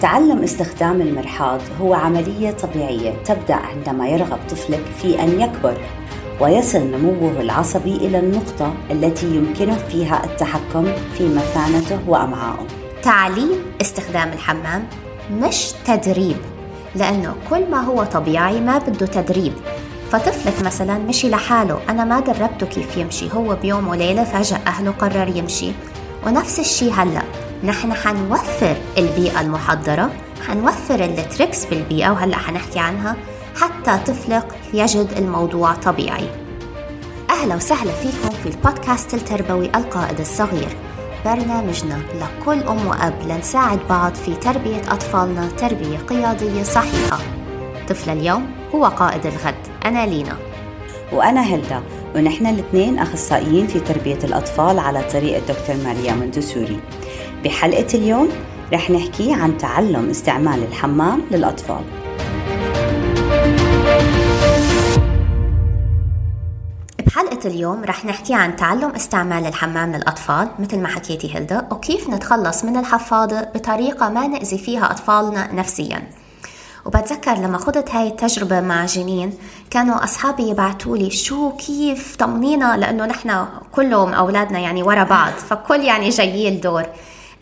تعلم استخدام المرحاض هو عملية طبيعية تبدأ عندما يرغب طفلك في أن يكبر ويصل نموه العصبي إلى النقطة التي يمكنه فيها التحكم في مثانته وأمعائه. تعليم استخدام الحمام مش تدريب لأنه كل ما هو طبيعي ما بده تدريب. فطفلك مثلا مشي لحاله أنا ما دربته كيف يمشي هو بيوم وليلة فجأة أهله قرر يمشي. ونفس الشيء هلأ. نحن حنوفر البيئة المحضرة حنوفر التريكس بالبيئة وهلأ حنحكي عنها حتى طفلك يجد الموضوع طبيعي. أهلا وسهلا فيكم في البودكاست التربوي القائد الصغير. برنامجنا لكل أم وأب لنساعد بعض في تربية أطفالنا تربية قيادية صحيحة. طفل اليوم هو قائد الغد أنا لينا. وأنا هلدا ونحن الاثنين أخصائيين في تربية الأطفال على طريقة دكتور ماريا مندسوري بحلقة اليوم رح نحكي عن تعلم استعمال الحمام للأطفال. بحلقة اليوم رح نحكي عن تعلم استعمال الحمام للأطفال مثل ما حكيتي هلدا وكيف نتخلص من الحفاضة بطريقة ما نأذي فيها أطفالنا نفسياً. وبتذكر لما خضت هاي التجربة مع جنين كانوا أصحابي يبعتوا لي شو كيف طمنينا لأنه نحن كلهم أولادنا يعني ورا بعض فكل يعني جايين الدور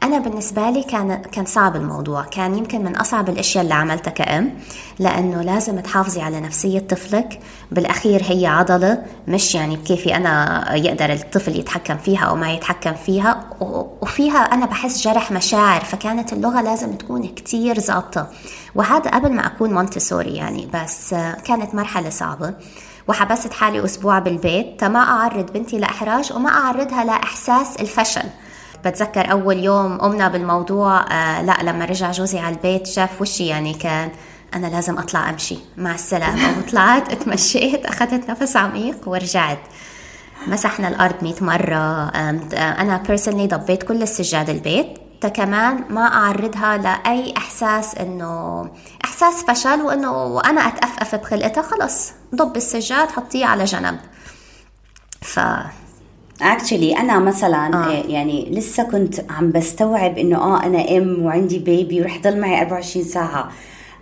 أنا بالنسبة لي كان كان صعب الموضوع، كان يمكن من أصعب الأشياء اللي عملتها كأم، لأنه لازم تحافظي على نفسية طفلك، بالأخير هي عضلة مش يعني بكيفي أنا يقدر الطفل يتحكم فيها أو ما يتحكم فيها، وفيها أنا بحس جرح مشاعر، فكانت اللغة لازم تكون كتير ظابطة، وهذا قبل ما أكون مونتسوري يعني، بس كانت مرحلة صعبة. وحبست حالي أسبوع بالبيت تما أعرض بنتي لإحراج وما أعرضها لإحساس الفشل. بتذكر أول يوم قمنا بالموضوع آه لا لما رجع جوزي على البيت شاف وشي يعني كان أنا لازم أطلع أمشي. مع السلامة. وطلعت اتمشيت أخذت نفس عميق ورجعت. مسحنا الأرض 100 مرة. أنا personally ضبيت كل السجاد البيت. كمان ما أعرضها لأي إحساس إنه إحساس فشل وإنه وأنا أتأفأف بخلقتها. خلص ضب السجاد حطيه على جنب. ف اكشلي أنا مثلا آه. يعني لسه كنت عم بستوعب إنه آه أنا أم وعندي بيبي ورح ضل معي 24 ساعة.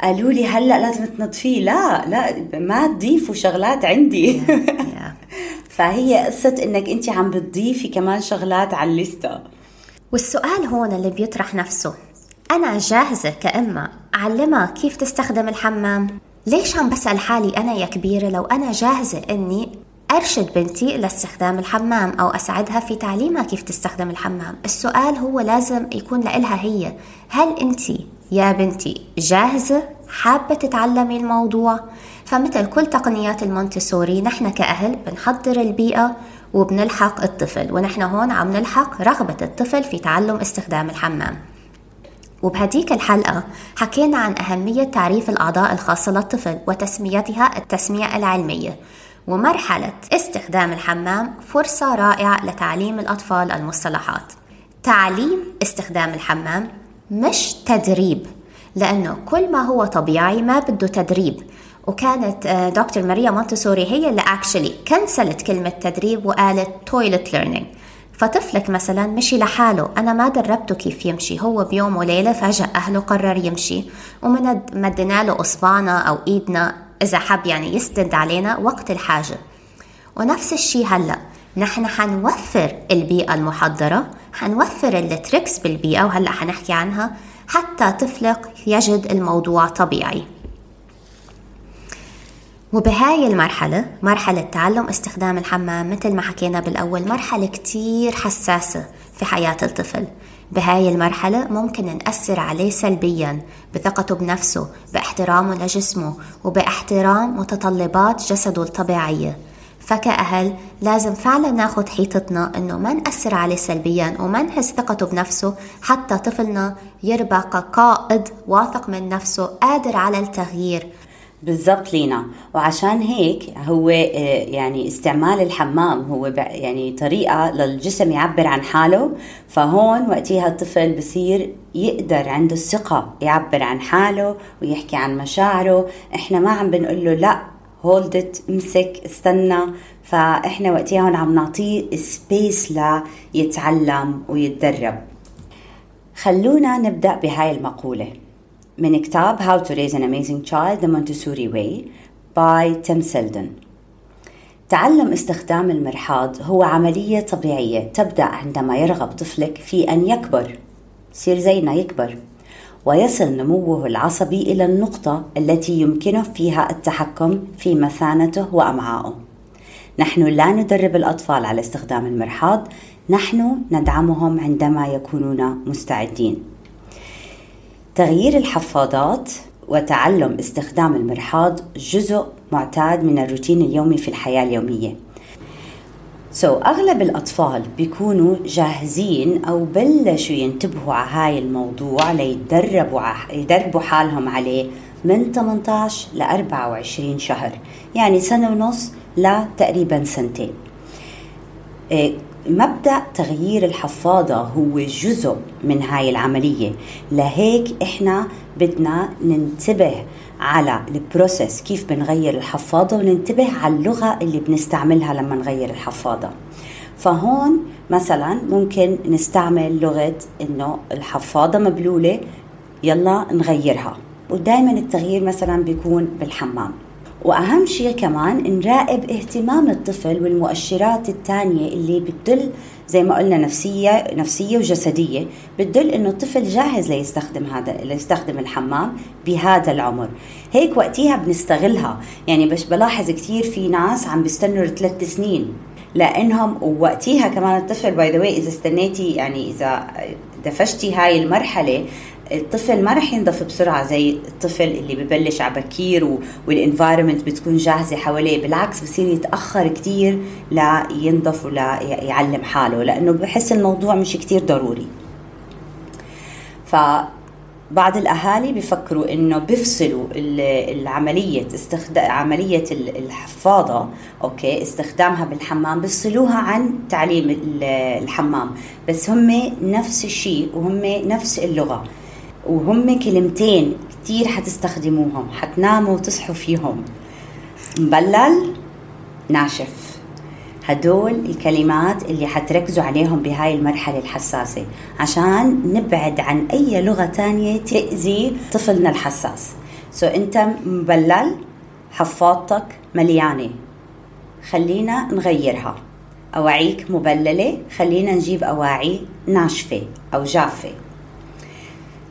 قالوا لي هلأ لازم تنظفيه لا لا ما تضيفوا شغلات عندي. Yeah, yeah. فهي قصة إنك أنت عم بتضيفي كمان شغلات على الليسته والسؤال هون اللي بيطرح نفسه أنا جاهزة كأمة أعلمها كيف تستخدم الحمام؟ ليش عم بسأل حالي أنا يا كبيرة لو أنا جاهزة إني أرشد بنتي لاستخدام الحمام أو أساعدها في تعليمها كيف تستخدم الحمام. السؤال هو لازم يكون لإلها هي. هل أنت يا بنتي جاهزة؟ حابة تتعلمي الموضوع؟ فمثل كل تقنيات المونتسوري نحن كأهل بنحضر البيئة وبنلحق الطفل ونحن هون عم نلحق رغبة الطفل في تعلم استخدام الحمام. وبهديك الحلقة حكينا عن أهمية تعريف الأعضاء الخاصة للطفل وتسميتها التسمية العلمية. ومرحلة استخدام الحمام فرصة رائعة لتعليم الأطفال المصطلحات. تعليم استخدام الحمام مش تدريب لأنه كل ما هو طبيعي ما بده تدريب. وكانت دكتور ماريا مونتسوري هي اللي actually كنسلت كلمة تدريب وقالت toilet learning فطفلك مثلا مشي لحاله أنا ما دربته كيف يمشي هو بيوم وليلة فجأة أهله قرر يمشي. ومدنا له إصبعنا أو إيدنا إذا حب يعني يسند علينا وقت الحاجة. ونفس الشيء هلأ نحن حنوفر البيئة المحضرة حنوفر ال tricks بالبيئة وهلأ حنحكي عنها حتى طفلك يجد الموضوع طبيعي. وبهاي المرحلة مرحلة تعلم استخدام الحمام مثل ما حكينا بالأول مرحلة كتير حساسة في حياة الطفل. بهاي المرحلة ممكن نأثر عليه سلبيا بثقته بنفسه باحترامه لجسمه وباحترام متطلبات جسده الطبيعية. فكأهل لازم فعلا ناخد حيطتنا إنه ما نأثر عليه سلبيا وما نهز ثقته بنفسه حتى طفلنا يربى كقائد واثق من نفسه قادر على التغيير. بالضبط لينا. وعشان هيك هو آه، يعني استعمال الحمام هو يعني طريقة للجسم يعبر عن حاله. فهون وقتها الطفل بصير يقدر عنده الثقة يعبر عن حاله ويحكي عن مشاعره. إحنا ما عم بنقول له لا هولدت امسك استنى. فإحنا وقتها هون عم نعطيه سبيس ليتعلم ويتدرب. خلونا نبدأ بهاي المقولة. من كتاب How to Raise an Amazing Child The Montessori Way by Tim Selden. تعلم استخدام المرحاض هو عملية طبيعية تبدأ عندما يرغب طفلك في أن يكبر. يصير زينا يكبر. ويصل نموه العصبي إلى النقطة التي يمكنه فيها التحكم في مثانته وأمعائه نحن لا ندرب الأطفال على استخدام المرحاض نحن ندعمهم عندما يكونون مستعدين. تغيير الحفاضات وتعلم استخدام المرحاض جزء معتاد من الروتين اليومي في الحياة اليومية. سو so, أغلب الأطفال بيكونوا جاهزين أو بلشوا ينتبهوا على هاي الموضوع ليدربوا يدربوا حالهم عليه من 18 ل 24 شهر يعني سنة ونص لتقريبا سنتين. مبدأ تغيير الحفاضة هو جزء من هاي العملية. لهيك إحنا بدنا ننتبه على البروسيس كيف بنغير الحفاضة وننتبه على اللغة اللي بنستعملها لما نغير الحفاضة. فهون مثلا ممكن نستعمل لغة إنه الحفاضة مبلولة يلا نغيرها. ودائما التغيير مثلا بيكون بالحمام. وأهم شيء كمان نراقب اهتمام الطفل والمؤشرات الثانية اللي بتدل زي ما قلنا نفسية نفسية وجسدية بتدل إنه الطفل جاهز ليستخدم هذا ليستخدم الحمام بهذا العمر. هيك وقتها بنستغلها. يعني بس بلاحظ كثير في ناس عم بيستنوا ثلاث سنين لإنهم ووقتيها كمان الطفل by the إذا استنيتي يعني إذا دفشتي هاي المرحلة الطفل ما رح ينضف بسرعة زي الطفل اللي ببلش على بكير وال environment بتكون جاهزة حواليه. بالعكس بصير يتأخر كثير لينضف ولا يعلم حاله لأنه بحس الموضوع مش كثير ضروري. ف بعض الأهالي بيفكروا إنه بيفصلوا العملية استخدام عملية الحفاضة أوكي استخدامها بالحمام بيفصلوها عن تعليم الحمام. بس هم نفس الشيء وهم نفس اللغة. وهم كلمتين كتير حتستخدموهم حتناموا وتصحوا فيهم. مبلل ناشف. هدول الكلمات اللي حتركزوا عليهم بهاي المرحلة الحساسة عشان نبعد عن أي لغة تانية تأذي طفلنا الحساس. سو so أنت مبلل حفاضتك مليانة. خلينا نغيرها. أواعيك مبللة خلينا نجيب أواعي ناشفة أو جافة.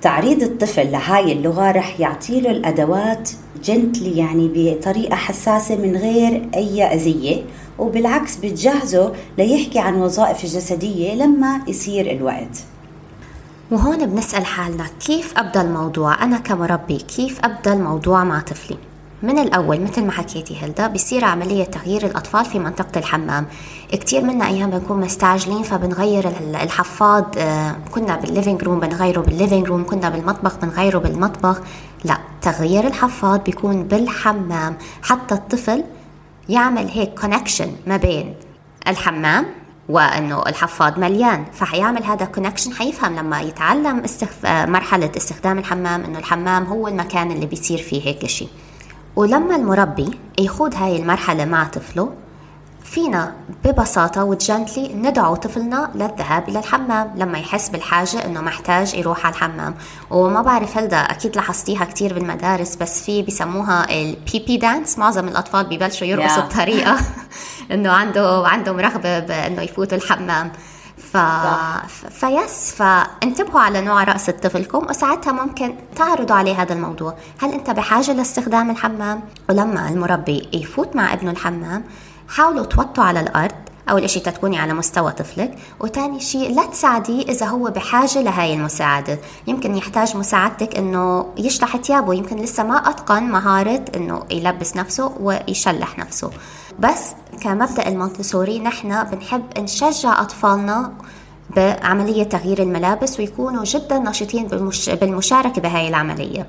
تعريض الطفل لهاي اللغة رح يعطيله الأدوات جنتلي يعني بطريقة حساسة من غير أي أذية وبالعكس بتجهزه ليحكي عن وظائف الجسدية لما يصير الوقت. وهون بنسأل حالنا كيف أبدأ الموضوع؟ أنا كمربي كيف أبدأ الموضوع مع طفلي؟ من الأول مثل ما حكيتي هلدا بيصير عملية تغيير الأطفال في منطقة الحمام. كتير منا أيام بنكون مستعجلين فبنغير الحفاض آه، كنا بال living room بنغيره بال living room كنا بالمطبخ بنغيره بالمطبخ. لا تغيير الحفاض بيكون بالحمام. حتى الطفل يعمل هيك connection ما بين الحمام وإنه الحفاض مليان. فحيعمل هذا connection حيفهم لما يتعلم استخف... آه، مرحلة استخدام الحمام إنه الحمام هو المكان اللي بيصير فيه هيك شيء ولما المربي يخوض هاي المرحلة مع طفله فينا ببساطة و gently ندعو طفلنا للذهاب إلى الحمام لما يحس بالحاجة إنه محتاج يروح على الحمام. وما بعرف هلدا أكيد لاحظتيها كتير بالمدارس بس في بيسموها ال pee pee dance معظم الأطفال بيبلشوا يرقصوا yeah. بطريقة إنه عنده عندهم رغبة بإنه يفوتوا الحمام. ف... فيس فانتبهوا على نوع رأس طفلكم وساعتها ممكن تعرضوا عليه هذا الموضوع. هل أنت بحاجة لاستخدام الحمام؟ ولما المربي يفوت مع ابنه الحمام حاولوا توطوا على الأرض. أول إشي تكوني على مستوى طفلك. وتاني شيء لا تساعديه إذا هو بحاجة لهاي المساعدة. يمكن يحتاج مساعدتك إنه يشلح ثيابه. يمكن لسه ما أتقن مهارة إنه يلبس نفسه ويشلح نفسه. بس كمبدأ المونتسوري نحن بنحب نشجع أطفالنا بعملية تغيير الملابس ويكونوا جدا نشيطين بالمشاركة بهاي العملية.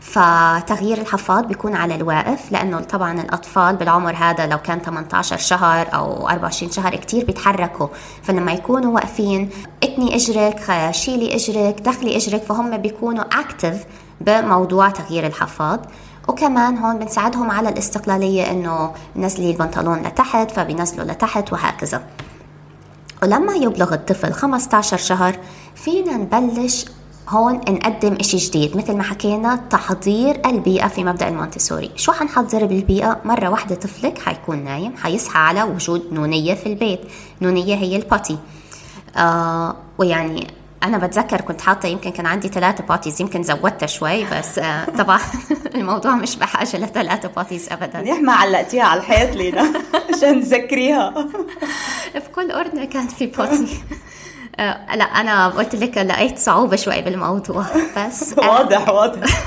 فتغيير الحفاض بيكون على الواقف لأنه طبعا الأطفال بالعمر هذا لو كان 18 شهر أو 24 شهر كتير بيتحركوا. فلما يكونوا واقفين اتني إجرك شيلي إجرك دخلي إجرك فهم بيكونوا اكتف بموضوع تغيير الحفاض. وكمان هون بنساعدهم على الاستقلالية إنه نزلي البنطلون لتحت فبينزلوا لتحت وهكذا. ولما يبلغ الطفل 15 شهر فينا نبلش هون نقدم إشي جديد مثل ما حكينا تحضير البيئة في مبدأ المونتسوري. شو حنحضر بالبيئة؟ مرة واحدة طفلك حيكون نايم حيصحى على وجود نونية في البيت. نونية هي ال potty آه ويعني أنا بتذكر كنت حاطة يمكن كان عندي ثلاثة potties يمكن زودتها شوي بس آه طبعا الموضوع مش بحاجة لثلاثة باتيز ابدا. منيح ما علقتيها على الحيط لينا؟ عشان تذكريها. في كل أردن كان في باتي. آه لا أنا قلت لك لقيت صعوبة شوي بالموضوع بس واضح واضح.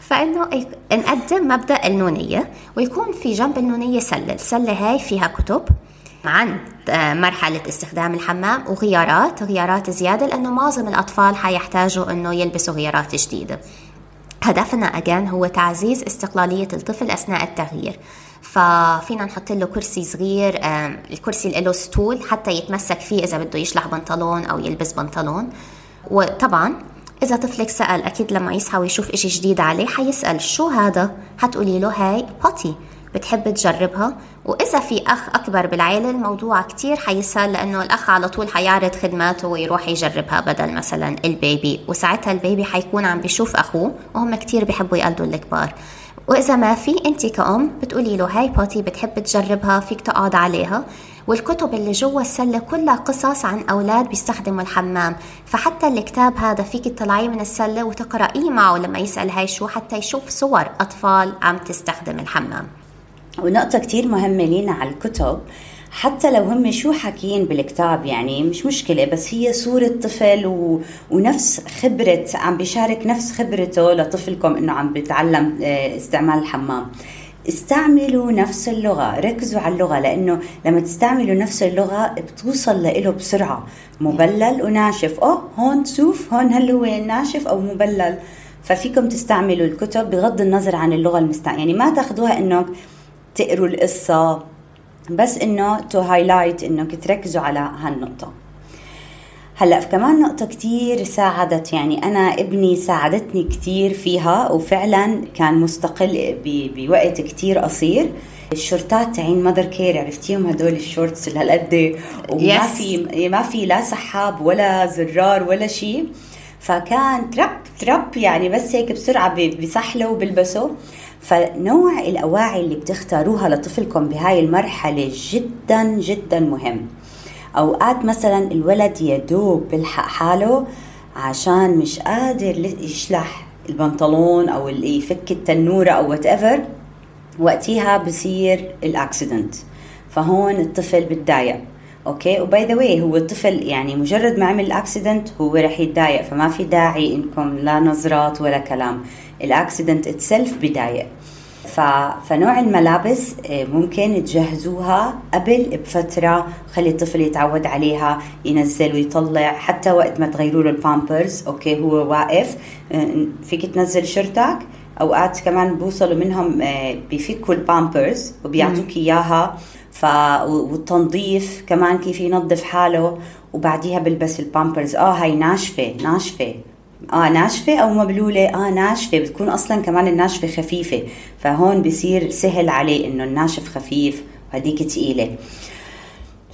فإنه نقدم مبدأ النونية ويكون في جنب النونية سلة السلة هاي فيها كتب. عن مرحلة استخدام الحمام وغيارات غيارات زيادة لأنه معظم الأطفال حيحتاجوا أنه يلبسوا غيارات جديدة. هدفنا أجان هو تعزيز استقلالية الطفل أثناء التغيير. ففينا نحط له كرسي صغير الكرسي اللي له stool حتى يتمسك فيه إذا بده يشلح بنطلون أو يلبس بنطلون. وطبعا إذا طفلك سأل أكيد لما يصحى ويشوف إشي جديد عليه حيسأل شو هذا؟ حتقولي له هاي potty بتحب تجربها؟ وإذا في أخ أكبر بالعيلة الموضوع كتير حيسهل لأنه الأخ على طول حيعرض خدماته ويروح يجربها بدل مثلا ال baby. وساعتها ال baby حيكون عم بيشوف أخوه وهم كتير بيحبوا يقلدوا الكبار. وإذا ما في أنت كأم بتقولي له هاي بوتي بتحب تجربها فيك تقعد عليها. والكتب اللي جوا السلة كلها قصص عن أولاد بيستخدموا الحمام. فحتى الكتاب هذا فيك تطلعيه من السلة وتقرأيه معه لما يسأل هاي شو حتى يشوف صور أطفال عم تستخدم الحمام. ونقطة كتير مهمة لينا على الكتب حتى لو هم شو حاكيين بالكتاب يعني مش مشكلة بس هي صورة طفل و... ونفس خبرة عم بيشارك نفس خبرته لطفلكم إنه عم بيتعلم استعمال الحمام. استعملوا نفس اللغة ركزوا على اللغة لأنه لما تستعملوا نفس اللغة بتوصل له بسرعة. مبلل وناشف. أوه هون شوف هون هل هو ناشف أو مبلل. ففيكم تستعملوا الكتب بغض النظر عن اللغة المستعملة يعني ما تاخذوها إنه تقروا القصة بس إنه to highlight انك تركزوا على هالنقطة. هلأ كمان نقطة كتير ساعدت يعني أنا ابني ساعدتني كتير فيها وفعلا كان مستقل بوقت كتير قصير. الشورتات تعين Mothercare عرفتيهم هدول ال shorts اللي هالقد وما yes. في ما في لا سحاب ولا زرار ولا شيء. فكان ترب ترب يعني بس هيك بسرعة بيسحله وبلبسه. فنوع الأواعي اللي بتختاروها لطفلكم بهاي المرحلة جدا جدا مهم. أوقات مثلا الولد يدوب بيلحق حاله عشان مش قادر يشلح البنطلون أو يفك التنورة أو whatever وقتها بصير ال accident فهون الطفل بتضايق. أوكي و by the way هو الطفل يعني مجرد ما عمل ال accident هو رح يتضايق فما في داعي إنكم لا نظرات ولا كلام. ال accident itself بضايق ف... فنوع الملابس ممكن تجهزوها قبل بفترة خلي الطفل يتعود عليها ينزل ويطلع حتى وقت ما تغيروا له البامبرز أوكي هو واقف. فيك تنزل شرتك أوقات كمان بوصلوا منهم بفكوا البامبرز وبيعطوك إياها. والتنظيف كمان كيف ينظف حاله وبعديها بلبس البامبرز. آه هاي ناشفة ناشفة. آه ناشفة أو مبلولة؟ آه ناشفة. بتكون أصلا كمان الناشفة خفيفة. فهون بصير سهل عليه إنه الناشف خفيف وهديك ثقيله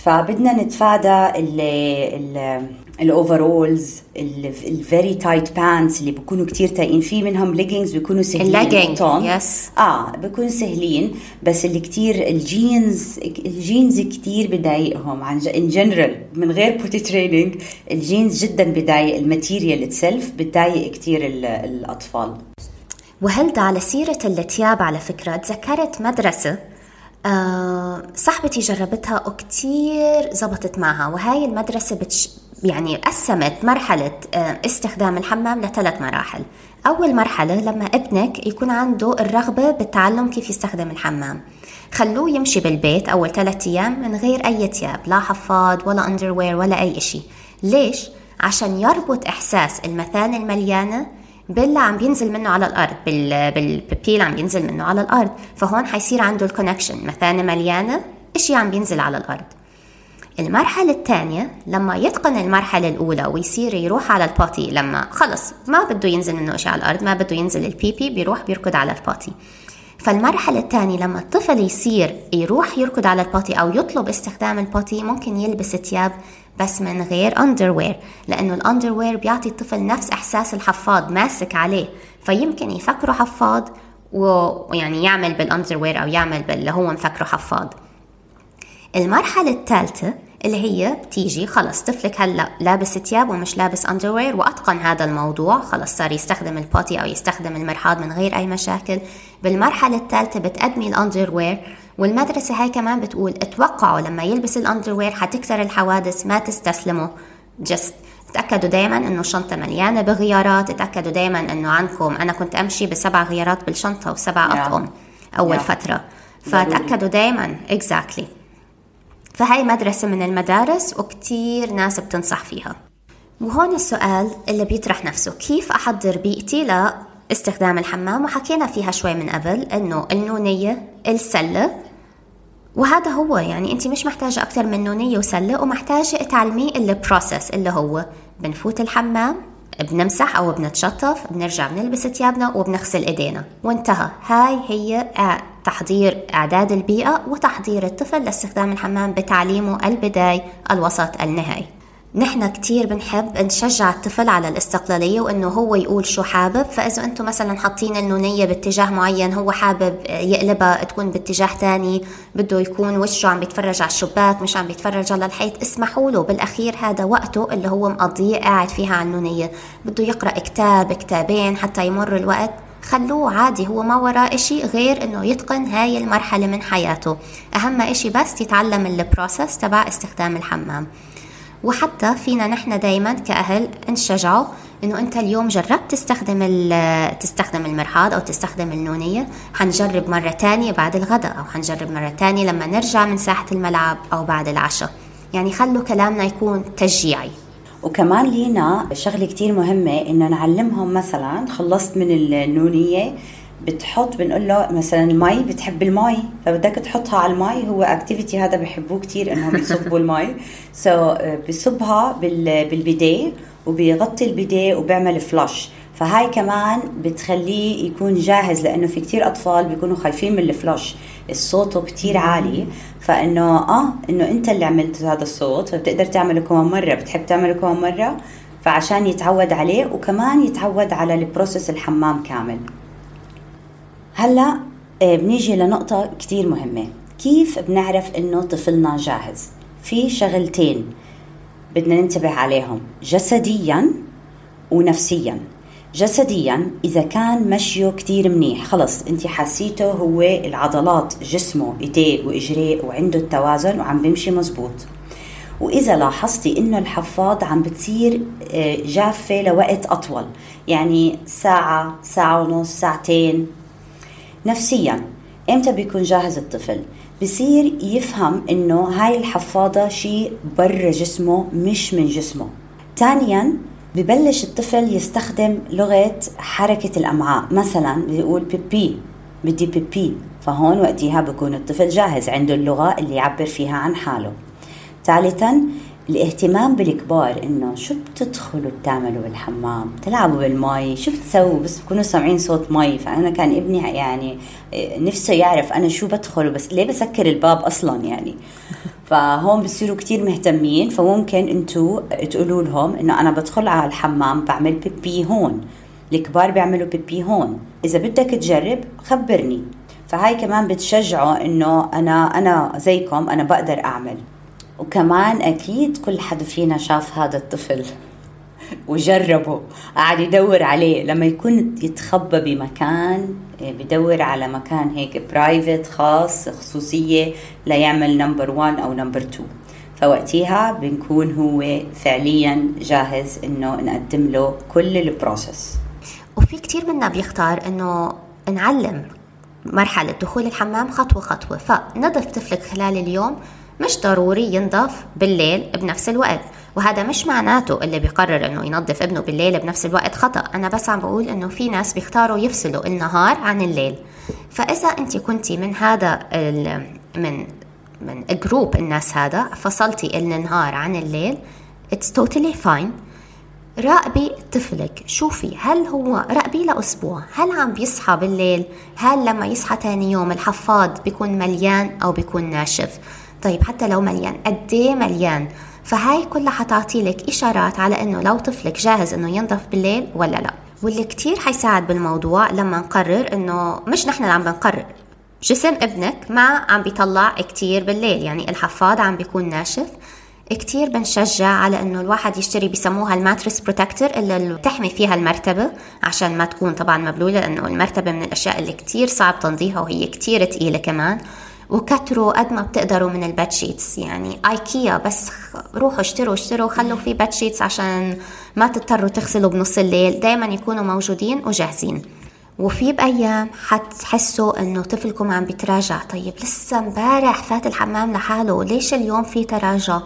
فبدنا نتفادى ال ال ال overalls ال very tight pants اللي بيكونوا كتير tight ين في منهم ليجينجز بيكونوا سهلين. ال legging yes آه بيكونوا سهلين بس اللي كتير الجينز الجينز كتير بضايقهم. عن in general من غير potty training الجينز جدا بضايق ال material itself بتضايق كتير الأطفال. وهلدا على سيرة الثياب على فكرة تذكرت مدرسة آه صاحبتي جربتها وكتير زبطت معها وهاي المدرسة بتش يعني قسمت مرحلة استخدام الحمام لثلاث مراحل. أول مرحلة لما ابنك يكون عنده الرغبة بالتعلم كيف يستخدم الحمام. خلوه يمشي بالبيت أول ثلاثة أيام من غير أي ثياب لا حفاض ولا underwear ولا أي إشي. ليش؟ عشان يربط إحساس المثانة المليانة باللي عم بينزل منه على الأرض بال بال pee pee اللي عم بينزل منه على الأرض. فهون حيصير عنده ال connection مثانة مليانة إشي عم بينزل على الأرض. المرحلة الثانية لما يتقن المرحلة الأولى ويصير يروح على ال potty لما خلص ما بده ينزل منه شيء على الأرض ما بده ينزل ال pee pee بيروح بيركض على ال potty فالمرحلة الثانية لما الطفل يصير يروح يركض على ال potty أو يطلب استخدام ال potty ممكن يلبس ثياب بس من غير underwear لأنه ال underwear بيعطي الطفل نفس إحساس الحفاض ماسك عليه. فيمكن يفكروا حفاض ويعني يعمل بال underwear أو يعمل باللي هو مفكره حفاض. المرحلة الثالثة اللي هي بتيجي خلص طفلك هلأ لابس ثياب ومش لابس underwear وأتقن هذا الموضوع خلص صار يستخدم ال potty أو يستخدم المرحاض من غير أي مشاكل. بالمرحلة الثالثة بتقدمي ال underwear والمدرسة هاي كمان بتقول اتوقعوا لما يلبس ال underwear حتكثر الحوادث ما تستسلموا. just تأكدوا دايما إنه الشنطة مليانة بغيارات تأكدوا دايما إنه عندكم أنا كنت أمشي بسبع غيارات بالشنطة وسبع أطقم أول yeah. فترة. فتأكدوا دايما. Exactly. فهي مدرسة من المدارس وكتير ناس بتنصح فيها. وهون السؤال اللي بيطرح نفسه كيف أحضر بيئتي لإستخدام الحمام؟ وحكينا فيها شوي من قبل إنه النونية السلة وهذا هو يعني أنت مش محتاجة أكثر من نونية وسلة ومحتاجة تعلميه البروسيس اللي هو بنفوت الحمام بنمسح أو بنتشطف بنرجع بنلبس ثيابنا وبنغسل إيدينا. وانتهى. هاي هي تحضير أعداد البيئة وتحضير الطفل لاستخدام الحمام بتعليمه البداي الوسط النهائي. نحن كتير بنحب نشجع الطفل على الاستقلالية وإنه هو يقول شو حابب. فإذا أنتم مثلا حاطين النونية باتجاه معين هو حابب يقلبها تكون باتجاه تاني بده يكون وشه عم بيتفرج على الشباك مش عم بيتفرج على الحيط اسمحوا له بالأخير هذا وقته اللي هو مقضيه قاعد فيها على النونية. بده يقرأ كتاب كتابين حتى يمر الوقت. خلوه عادي هو ما وراه إشي غير إنه يتقن هاي المرحلة من حياته. أهم إشي بس يتعلم البروسس تبع استخدام الحمام. وحتى فينا نحن دايما كأهل نشجعه إنه أنت اليوم جربت تستخدم تستخدم المرحاض أو تستخدم النونية. حنجرب مرة تانية بعد الغداء أو حنجرب مرة تانية لما نرجع من ساحة الملعب أو بعد العشاء. يعني خلوا كلامنا يكون تشجيعي. وكمان لينا شغلة كتير مهمة إنه نعلمهم مثلا خلصت من النونية بتحط بنقول له مثلا المي بتحب المي؟ فبدك تحطها على المي. هو activity هذا بحبوه كثير انهم يصبوا المي. so, بصبها بالبدايه وبيغطي البدايه وبيعمل flush فهاي كمان بتخليه يكون جاهز لأنه في كتير أطفال بيكونوا خايفين من ال flush الصوت كتير عالي. فإنه آه إنه أنت اللي عملت هذا الصوت. فبتقدر تعمله كمان مرة. بتحب تعمله كمان مرة. فعشان يتعود عليه وكمان يتعود على ال process الحمام كامل. هلا آه، بنيجي لنقطة كتير مهمة. كيف بنعرف إنه طفلنا جاهز؟ في شغلتين بدنا ننتبه عليهم جسديا ونفسيا. جسديا إذا كان مشيه كتير منيح. خلص أنت حسيته هو العضلات جسمه ايديه وإجريه وعنده التوازن وعم بيمشي مزبوط. وإذا لاحظتي إنه الحفاض عم بتصير آه، جافة لوقت أطول. يعني ساعة ساعة ونص ساعتين. نفسيا. إمتى بيكون جاهز الطفل؟ بصير يفهم إنه هاي الحفاضة شيء برا جسمه مش من جسمه. ثانيا ببلش الطفل يستخدم لغة حركة الأمعاء. مثلا بيقول بيبي بدي بيبي. فهون وقتها بكون الطفل جاهز عنده اللغة اللي يعبر فيها عن حاله. ثالثا الاهتمام بالكبار إنه شو بتدخلوا بتعملوا بالحمام؟ بتلعبوا بالمي؟ شو بتسووا؟ بس بكونوا سامعين صوت مي. فأنا كان ابني يعني آه، نفسه يعرف أنا شو بدخل بس ليه بسكر الباب أصلا يعني؟ فهون بصيروا كتير مهتمين. فممكن أنتوا تقولوا لهم إنه أنا بدخل على الحمام بعمل بيبي هون. الكبار بيعملوا بيبي هون. إذا بدك تجرب خبرني. فهاي كمان بتشجعه إنه أنا أنا زيكم أنا بقدر أعمل. وكمان أكيد كل حدا فينا شاف هذا الطفل وجربه. قاعد يدور عليه. لما يكون يتخبى بمكان بدور على مكان هيك private خاص خصوصية ليعمل number 1 أو number 2 فوقتها بنكون هو فعليا جاهز إنه نقدم له كل ال process وفي كتير منا بيختار إنه نعلم مرحلة دخول الحمام خطوة خطوة. فنظف طفلك خلال اليوم مش ضروري ينضف بالليل بنفس الوقت وهذا مش معناته اللي بيقرر إنه ينظف ابنه بالليل بنفس الوقت خطأ. أنا بس عم بقول إنه في ناس بيختاروا يفصلوا النهار عن الليل. فإذا أنت كنتي من هذا من من group الناس هذا فصلتي النهار عن الليل it's totally fine راقبي طفلك شوفي هل هو راقبي لأسبوع هل عم بيصحى بالليل؟ هل لما يصحى تاني يوم الحفاض بيكون مليان أو بيكون ناشف؟ طيب حتى لو مليان قد إيه مليان؟ فهاي كلها حتعطي لك إشارات على إنه لو طفلك جاهز إنه ينظف بالليل ولا لا. واللي كتير حيساعد بالموضوع لما نقرر إنه مش نحن اللي عم بنقرر. جسم ابنك ما عم بيطلع كتير بالليل يعني الحفاض عم بيكون ناشف. كتير بنشجع على إنه الواحد يشتري بسموها ال mattress protector اللي بتحمي فيها المرتبة عشان ما تكون طبعا مبلولة لأنه المرتبة من الأشياء اللي كتير صعب تنظيفها وهي كتير تقيلة كمان. وكتروا قد ما بتقدروا من ال bed sheets. يعني ايكيا بس روحوا اشتروا اشتروا خلوا في bed sheets عشان ما تضطروا تغسلوا بنص الليل. دايما يكونوا موجودين وجاهزين. وفي بأيام حتحسوا إنه طفلكم عم بيتراجع. طيب لسه امبارح فات الحمام لحاله. ليش اليوم في تراجع؟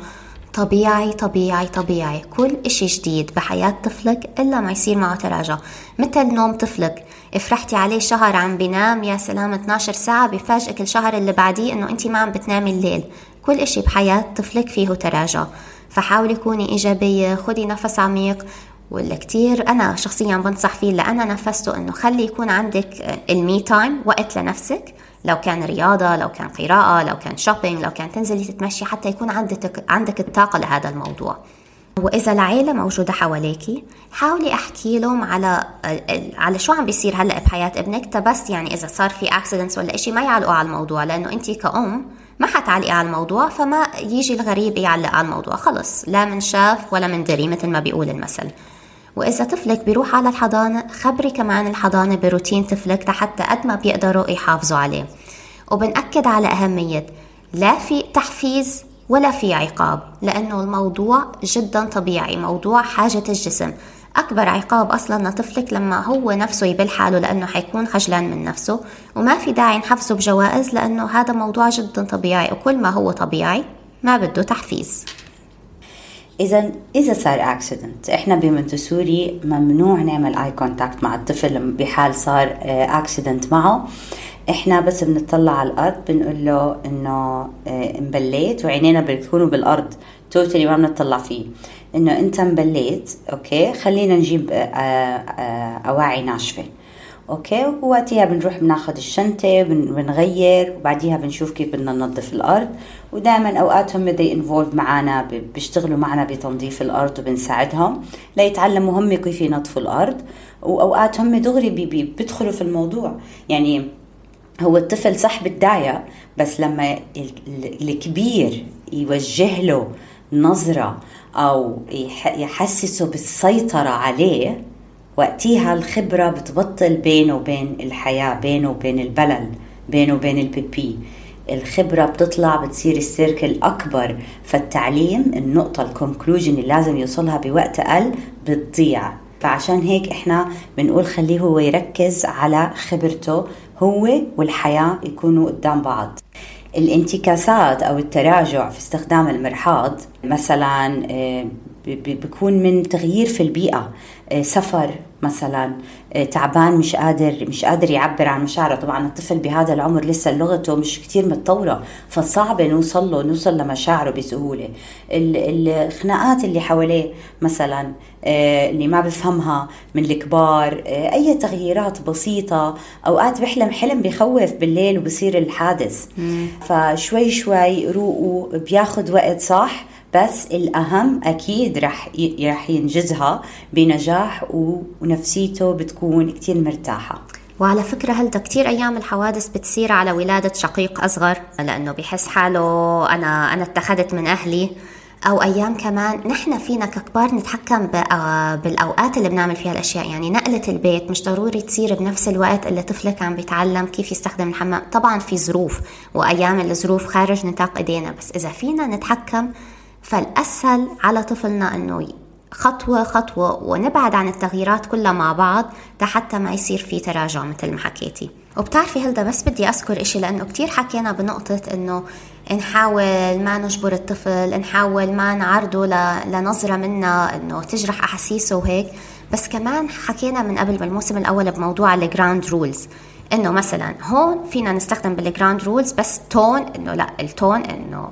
طبيعي طبيعي طبيعي. كل إشي جديد بحياة طفلك إلا ما يصير معه تراجع. مثل نوم طفلك. فرحتي عليه شهر عم بينام يا سلام 12 ساعة. بفاجئك الشهر اللي بعديه إنه انت ما عم بتنامي الليل. كل إشي بحياة طفلك فيه تراجع. فحاولي كوني إيجابية خدي نفس عميق. واللي كتير أنا شخصيا بنصح فيه اللي أنا نفسته إنه خلي يكون عندك ال me time وقت لنفسك. لو كان رياضة لو كان قراءة لو كان shopping لو كان تنزلي تتمشي حتى يكون عندك عندك الطاقة لهذا الموضوع. وإذا العيلة موجودة حواليكي حاولي أحكي لهم على على شو عم بيصير هلأ بحياة ابنك. بس يعني إذا صار في أكسيدنتس ولا إشي ما يعلقوا على الموضوع لأنه أنت كأم ما حتعلقي على الموضوع فما يجي الغريب يعلق على الموضوع خلص. لا من شاف ولا من دري مثل ما بيقول المثل. وإذا طفلك بيروح على الحضانة خبري كمان الحضانة بروتين طفلك حتى قد ما بيقدروا يحافظوا عليه. وبنأكد على أهمية لا في تحفيز ولا في عقاب لأنه الموضوع جدا طبيعي موضوع حاجة الجسم. أكبر عقاب أصلا لطفلك لما هو نفسه يبل حاله لأنه حيكون خجلان من نفسه. وما في داعي نحفزه بجوائز لأنه هذا موضوع جدا طبيعي وكل ما هو طبيعي ما بده تحفيز. اذا إذا صار accident إحنا بمونتيسوري ممنوع نعمل اي contact مع الطفل بحال صار accident آه، معه. إحنا بس بنطلع على الأرض بنقول له إنه آه، مبليت وعينينا بيكونوا بالأرض totally ما بنطلع فيه. إنه أنت مبليت okay خلينا نجيب آه، أواعي ناشفة. okay؟ ووقتها بنروح بناخذ الشنطة بنغير وبعديها بنشوف كيف بدنا ننظف الأرض. ودائما اوقات هم they're involved معنا بيشتغلوا معنا بتنظيف الأرض وبنساعدهم ليتعلموا هم كيف ينظفوا الأرض. واوقات هم دغري بيدخلوا في الموضوع. يعني هو الطفل صح بتضايق بس لما الكبير يوجه له نظرة أو يحسسه بالسيطرة عليه وقتها الخبرة بتبطل بينه وبين الحياة بينه وبين البلل بينه وبين ال baby الخبرة بتطلع بتصير ال circle أكبر. فالتعليم النقطة ال conclusion اللي لازم يوصلها بوقت أقل بتضيع. فعشان هيك إحنا بنقول خليه هو يركز على خبرته هو والحياة يكونوا قدام بعض. الانتكاسات أو التراجع في استخدام المرحاض مثلا آه، بيكون من تغيير في البيئة. آه، سفر مثلا آه، تعبان مش قادر مش قادر يعبر عن مشاعره. طبعا الطفل بهذا العمر لسه لغته مش كتير متطورة فصعب نوصل له نوصل لمشاعره بسهولة. الخناقات اللي حواليه مثلا آه، اللي ما بفهمها من الكبار أي تغييرات بسيطة أوقات بحلم حلم بخوف بالليل وبصير الحادث. فشوي شوي روقوا بياخذ وقت صح؟ بس الأهم أكيد رح رح ينجزها بنجاح ونفسيته بتكون كتير مرتاحة. وعلى فكرة هل كتير أيام الحوادث بتصير على ولادة شقيق أصغر لأنه بحس حاله أنا أنا اتخذت من أهلي. أو أيام كمان نحن فينا ككبار نتحكم آه، بالأوقات اللي بنعمل فيها الأشياء. يعني نقلة البيت مش ضروري تصير بنفس الوقت اللي طفلك عم بيتعلم كيف يستخدم الحمام. طبعا في ظروف وأيام الظروف خارج نطاق إيدينا. بس إذا فينا نتحكم فالأسهل على طفلنا أنه خطوة خطوة ونبعد عن التغييرات كلها مع بعض حتى ما يصير في تراجع مثل ما حكيتي. وبتعرفي هلدا بس بدي أذكر إشي لأنه كتير حكينا بنقطة أنه نحاول ما نجبر الطفل نحاول ما نعرضه لنظرة منا أنه تجرح أحاسيسه وهيك. بس كمان حكينا من قبل بالموسم الأول بموضوع ال ground rules إنه مثلا هون فينا نستخدم بال ground rules بس tone إنه لا ال tone إنه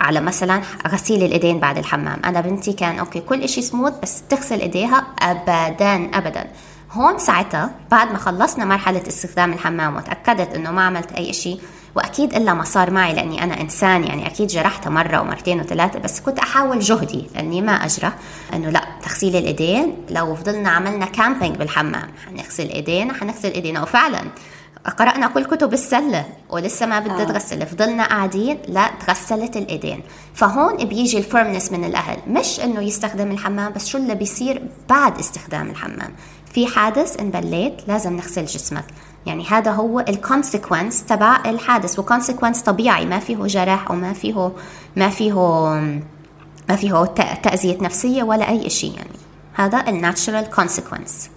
على مثلا غسيل الإيدين بعد الحمام. أنا بنتي كان okay كل إشي سموث بس تغسل إيديها ابدا ابدا. هون ساعتها بعد ما خلصنا مرحلة استخدام الحمام وتأكدت إنه ما عملت أي إشي وأكيد إلا ما صار معي لأني أنا إنسان يعني أكيد جرحت مرة ومرتين وثلاثة بس كنت أحاول جهدي لأني ما أجرح إنه لا تغسيل الإيدين. لو فضلنا عملنا camping بالحمام حنغسل إيدينا حنغسل إيدينا. وفعلا قرأنا كل كتب السلة ولسه ما بدها آه. تغسل فضلنا قاعدين لا تغسلت الإيدين. فهون بيجي ال firmness من الأهل. مش إنه يستخدم الحمام بس شو اللي بيصير بعد استخدام الحمام؟ في حادث إن بليت لازم نغسل جسمك. يعني هذا هو ال consequence تبع الحادث و consequence طبيعي. ما فيه جرح وما فيه ما فيه ما فيه تأذية نفسية ولا أي شيء يعني. هذا ال natural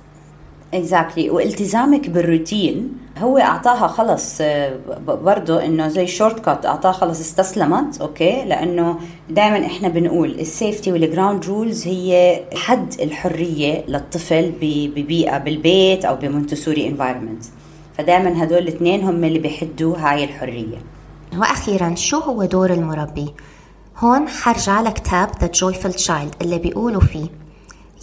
consequence exactly. والتزامك بالروتين هو أعطاها خلص آه، برضه إنه زي shortcut اعطاها خلص استسلمت okay؟ لأنه دائما إحنا بنقول ال safety وال ground rules هي حد الحرية للطفل ببيئة بالبيت أو ب Montessori environment فدائما هدول الاثنين هم اللي بيحدوا هاي الحرية. وأخيرا شو هو دور المربي؟ هون حرجع لكتاب The Joyful Child اللي بيقولوا فيه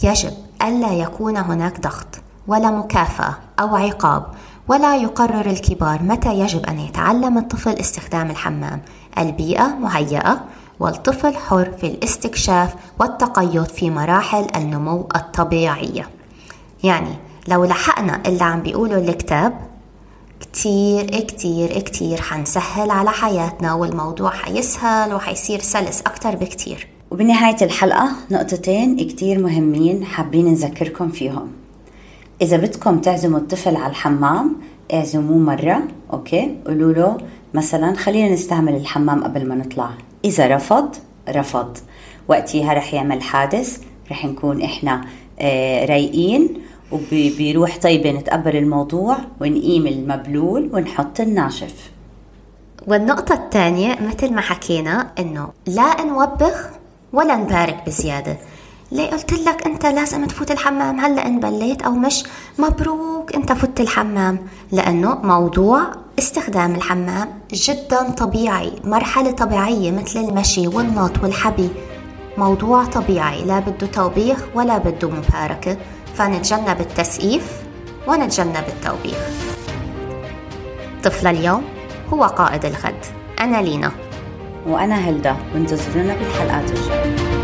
يجب ألا يكون هناك ضغط. ولا مكافأة أو عقاب ولا يقرر الكبار متى يجب أن يتعلم الطفل استخدام الحمام. البيئة مهيئة والطفل حر في الاستكشاف والتقيد في مراحل النمو الطبيعية. يعني لو لحقنا اللي عم بيقوله الكتاب كتير كتير كتير حنسهل على حياتنا والموضوع حيسهل وحيصير سلس أكتر بكتير. وبنهاية الحلقة نقطتين كتير مهمين حابين نذكركم فيهم. إذا بدكم تعزموا الطفل على الحمام اعزموه مرة okay؟ قولوا له مثلا خلينا نستعمل الحمام قبل ما نطلع. إذا رفض رفض. وقتها رح يعمل حادث رح نكون إحنا آه رايقين وبروح طيبة نتقبل الموضوع ونقيم المبلول ونحط الناشف. والنقطة الثانية مثل ما حكينا إنه لا نوبخ ولا نبارك بزيادة. ليه قلت لك أنت لازم تفوت الحمام؟ هلا إن بليت أو مش مبروك أنت فوت الحمام. لأنه موضوع استخدام الحمام جدا طبيعي مرحلة طبيعية مثل المشي والنط والحبي. موضوع طبيعي لا بده توبيخ ولا بده مباركة. فنتجنب التسقيف ونتجنب التوبيخ. طفل اليوم هو قائد الغد. أنا لينا. وأنا هلدا وانتظرونا بالحلقات الجاية.